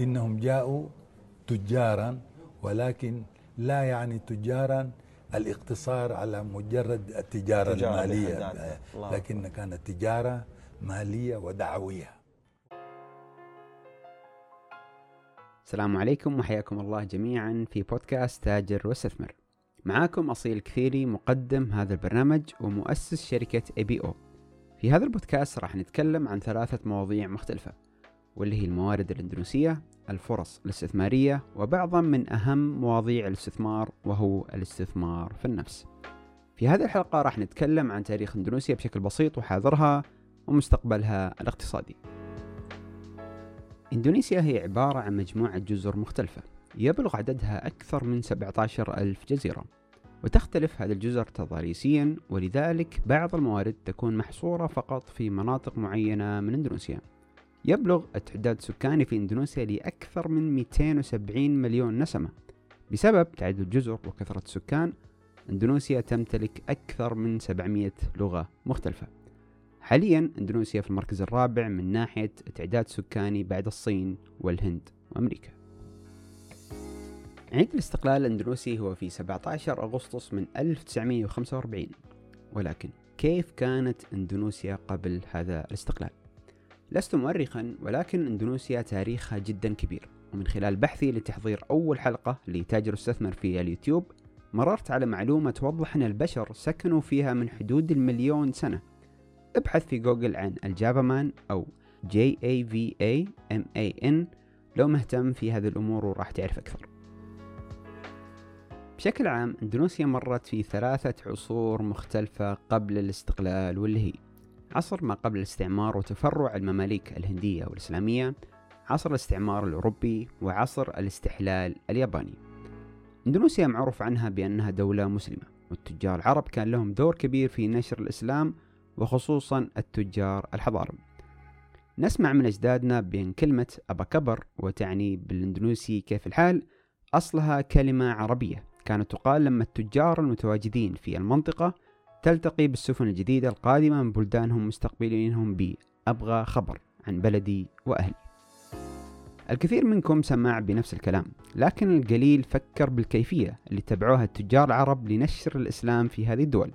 إنهم جاءوا تجارا ولكن لا يعني تجارا الاقتصار على مجرد التجارة تجارة المالية. الله لكن كانت تجارة مالية ودعوية. السلام عليكم وحياكم الله جميعا في بودكاست تاجر واستثمر معاكم أصيل كثيري مقدم هذا البرنامج ومؤسس شركة اي بي أو في هذا البودكاست راح نتكلم عن ثلاثة مواضيع مختلفة. واللي هي الموارد الإندونيسية الفرص الاستثمارية وبعضا من أهم مواضيع الاستثمار وهو الاستثمار في النفس. في هذه الحلقة راح نتكلم عن تاريخ إندونيسيا بشكل بسيط وحاضرها ومستقبلها الاقتصادي. إندونيسيا هي عبارة عن مجموعة جزر مختلفة يبلغ عددها أكثر من 17 ألف جزيرة وتختلف هذه الجزر تضاريسيا ولذلك بعض الموارد تكون محصورة فقط في مناطق معينة من إندونيسيا. يبلغ التعداد السكاني في إندونيسيا لأكثر من 270 مليون نسمة بسبب تعدد الجزر وكثرة السكان إندونيسيا تمتلك أكثر من 700 لغة مختلفة حاليا إندونيسيا في المركز الرابع من ناحية تعداد سكاني بعد الصين والهند وأمريكا. عيد الاستقلال الإندونيسي هو في 17 أغسطس من 1945 ولكن كيف كانت إندونيسيا قبل هذا الاستقلال؟ لست مؤرخا ولكن إندونيسيا تاريخها جدا كبير. ومن خلال بحثي لتحضير أول حلقة لتاجر استثمر في اليوتيوب مررت على معلومة توضح أن البشر سكنوا فيها من حدود المليون سنة. ابحث في جوجل عن ال Java Man أو J A V A M A N. لو مهتم في هذه الأمور وراح تعرف أكثر. بشكل عام إندونيسيا مرت في ثلاثة عصور مختلفة قبل الاستقلال واللي هي عصر ما قبل الاستعمار وتفرع المماليك الهندية والإسلامية عصر الاستعمار الأوروبي وعصر الاستحلال الياباني. إندونيسيا معروف عنها بأنها دولة مسلمة والتجار العرب كان لهم دور كبير في نشر الإسلام وخصوصا التجار الحضارم نسمع من أجدادنا بأن كلمة أبا كبر وتعني بالإندونيسي كيف الحال أصلها كلمة عربية كانت تقال لما التجار المتواجدين في المنطقة تلتقي بالسفن الجديدة القادمة من بلدانهم مستقبلينهم بأبغى خبر عن بلدي وأهلي. الكثير منكم سمع بنفس الكلام لكن القليل فكر بالكيفية اللي تبعوها التجار العرب لنشر الإسلام في هذه الدول.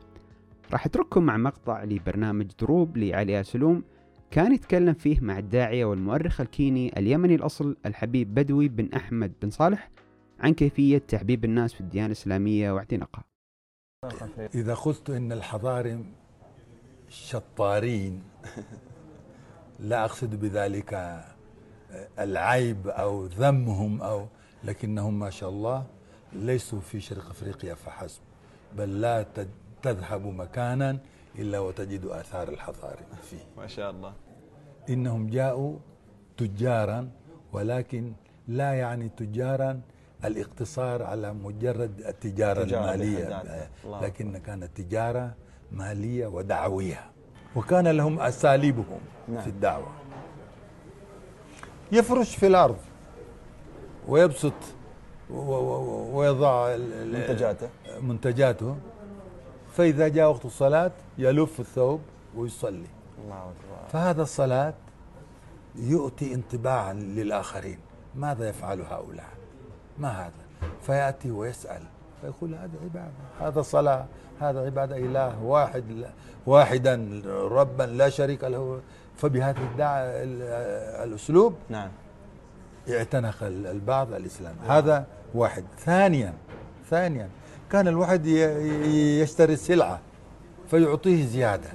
راح أترككم مع مقطع لبرنامج دروب لعليا سلوم كان يتكلم فيه مع الداعية والمؤرخ الكيني اليمني الأصل الحبيب بدوي بن أحمد بن صالح عن كيفية تحبيب الناس في الديانة الإسلامية واعتناقها. إذا قلت إن الحضارم شطارين لا أقصد بذلك العيب أو ذمهم أو لكنهم ما شاء الله ليسوا في شرق أفريقيا فحسب بل لا تذهب مكانا إلا وتجد آثار الحضارة فيه. ما شاء الله. إنهم جاءوا تجارا ولكن لا يعني تجارا الاقتصار على مجرد التجارة تجارة المالية. لكن كانت تجارة مالية ودعوية. وكان لهم أساليبهم نعم. في الدعوة. يفرش في الأرض. ويبسط ويضع منتجاته. منتجاته. فإذا جاء وقت الصلاة يلف الثوب ويصلي. الله أكبر. فهذا الصلاة يؤتي انطباعا للآخرين. ماذا يفعل هؤلاء؟ ما هذا؟ فيأتي ويسأل فيقول هذا عبادة هذا صلاة هذا عبادة إله واحد واحدا ربا لا شريك له. الدعوة الأسلوب نعم. اعتنق ال- البعض الإسلام. هذا واحد. ثانيا ثانيا كان الواحد يشتري السلعة فيعطيه زيادة.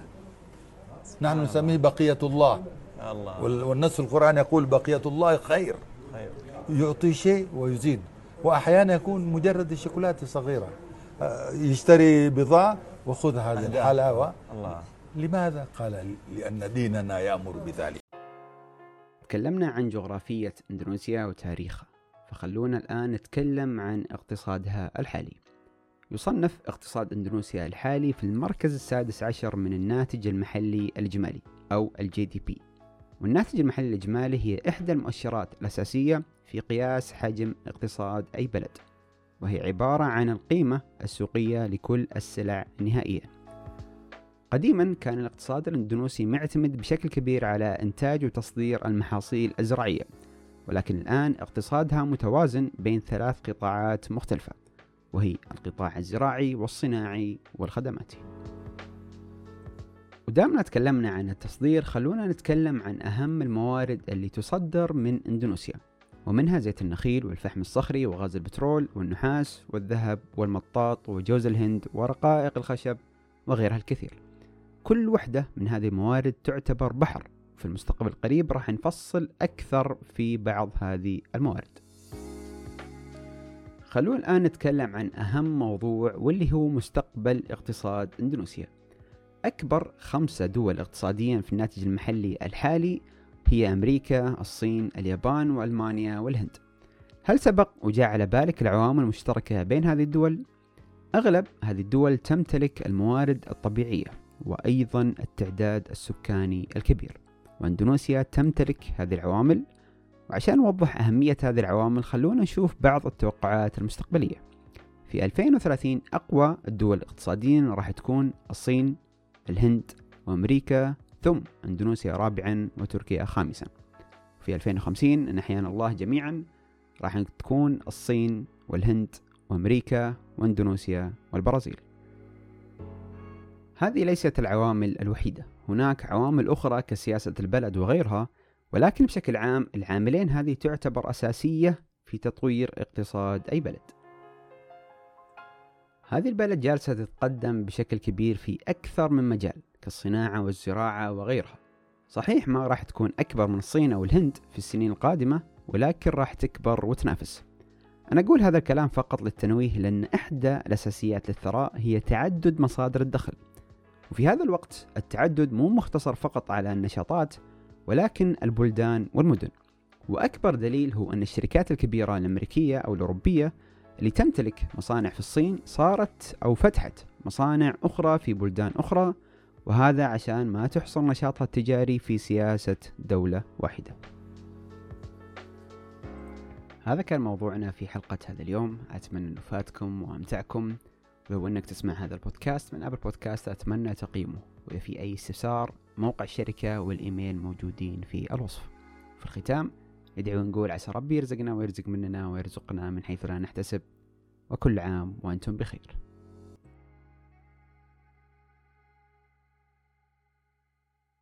نحن نسميه بقية الله. الله. وال- والنص القرآن يقول بقية الله خير. خير. يعطي شيء ويزيد. وأحيانا يكون مجرد شوكولاتة صغيرة. آه، يشتري بضاعة وخذ هذه أهداء. الحلاوة الله. لماذا؟ قال لأن ديننا يأمر بذلك؟ تكلمنا عن جغرافية إندونيسيا وتاريخها. فخلونا الآن نتكلم عن اقتصادها الحالي. يصنف اقتصاد إندونيسيا الحالي في المركز السادس عشر من الناتج المحلي الإجمالي أو الجي دي بي والناتج المحلي الإجمالي هي إحدى المؤشرات الأساسية في قياس حجم اقتصاد أي بلد وهي عبارة عن القيمة السوقية لكل السلع النهائية. قديما كان الاقتصاد الأندونيسي معتمد بشكل كبير على إنتاج وتصدير المحاصيل الزراعية ولكن الآن اقتصادها متوازن بين ثلاث قطاعات مختلفة وهي القطاع الزراعي والصناعي والخدماتي ودامنا تكلمنا عن التصدير خلونا نتكلم عن أهم الموارد اللي تصدر من إندونيسيا ومنها زيت النخيل والفحم الصخري وغاز البترول والنحاس والذهب والمطاط وجوز الهند ورقائق الخشب وغيرها الكثير. كل وحدة من هذه الموارد تعتبر بحر. في المستقبل القريب راح نفصل أكثر في بعض هذه الموارد. خلونا الآن نتكلم عن أهم موضوع واللي هو مستقبل اقتصاد إندونيسيا. أكبر خمسة دول اقتصاديا في الناتج المحلي الحالي هي أمريكا، الصين، اليابان وألمانيا والهند. هل سبق وجاء على بالك العوامل المشتركة بين هذه الدول؟ أغلب هذه الدول تمتلك الموارد الطبيعية وأيضا التعداد السكاني الكبير. وأندونيسيا تمتلك هذه العوامل. وعشان نوضح أهمية هذه العوامل خلونا نشوف بعض التوقعات المستقبلية. في 2030 أقوى الدول اقتصاديا راح تكون الصين الهند وأمريكا ثم أندونيسيا رابعا وتركيا خامسا. في 2050 إن أحيانا الله جميعا راح تكون الصين والهند وأمريكا وأندونيسيا والبرازيل. هذه ليست العوامل الوحيدة. هناك عوامل أخرى كسياسة البلد وغيرها ولكن بشكل عام العاملين هذه تعتبر أساسية في تطوير اقتصاد أي بلد. هذه البلد جالسة تتقدم بشكل كبير في أكثر من مجال كالصناعة والزراعة وغيرها. صحيح ما راح تكون أكبر من الصين أو الهند في السنين القادمة ولكن راح تكبر وتنافس. أنا أقول هذا الكلام فقط للتنويه لأن إحدى الأساسيات للثراء هي تعدد مصادر الدخل. وفي هذا الوقت التعدد مو مختصر فقط على النشاطات ولكن البلدان والمدن. وأكبر دليل هو أن الشركات الكبيرة الأمريكية أو الأوروبية اللي تمتلك مصانع في الصين صارت أو فتحت مصانع أخرى في بلدان أخرى وهذا عشان ما تحصر نشاطها التجاري في سياسة دولة واحدة. هذا كان موضوعنا في حلقة هذا اليوم. أتمنى أنه فاتكم وأمتعكم. ولو أنك تسمع هذا البودكاست من أبل بودكاست. أتمنى تقييمه. وإذا في أي استفسار موقع الشركة والإيميل موجودين في الوصف. في الختام ندعو نقول عسى ربي يرزقنا ويرزق مننا ويرزقنا من حيث لا نحتسب. وكل عام وأنتم بخير.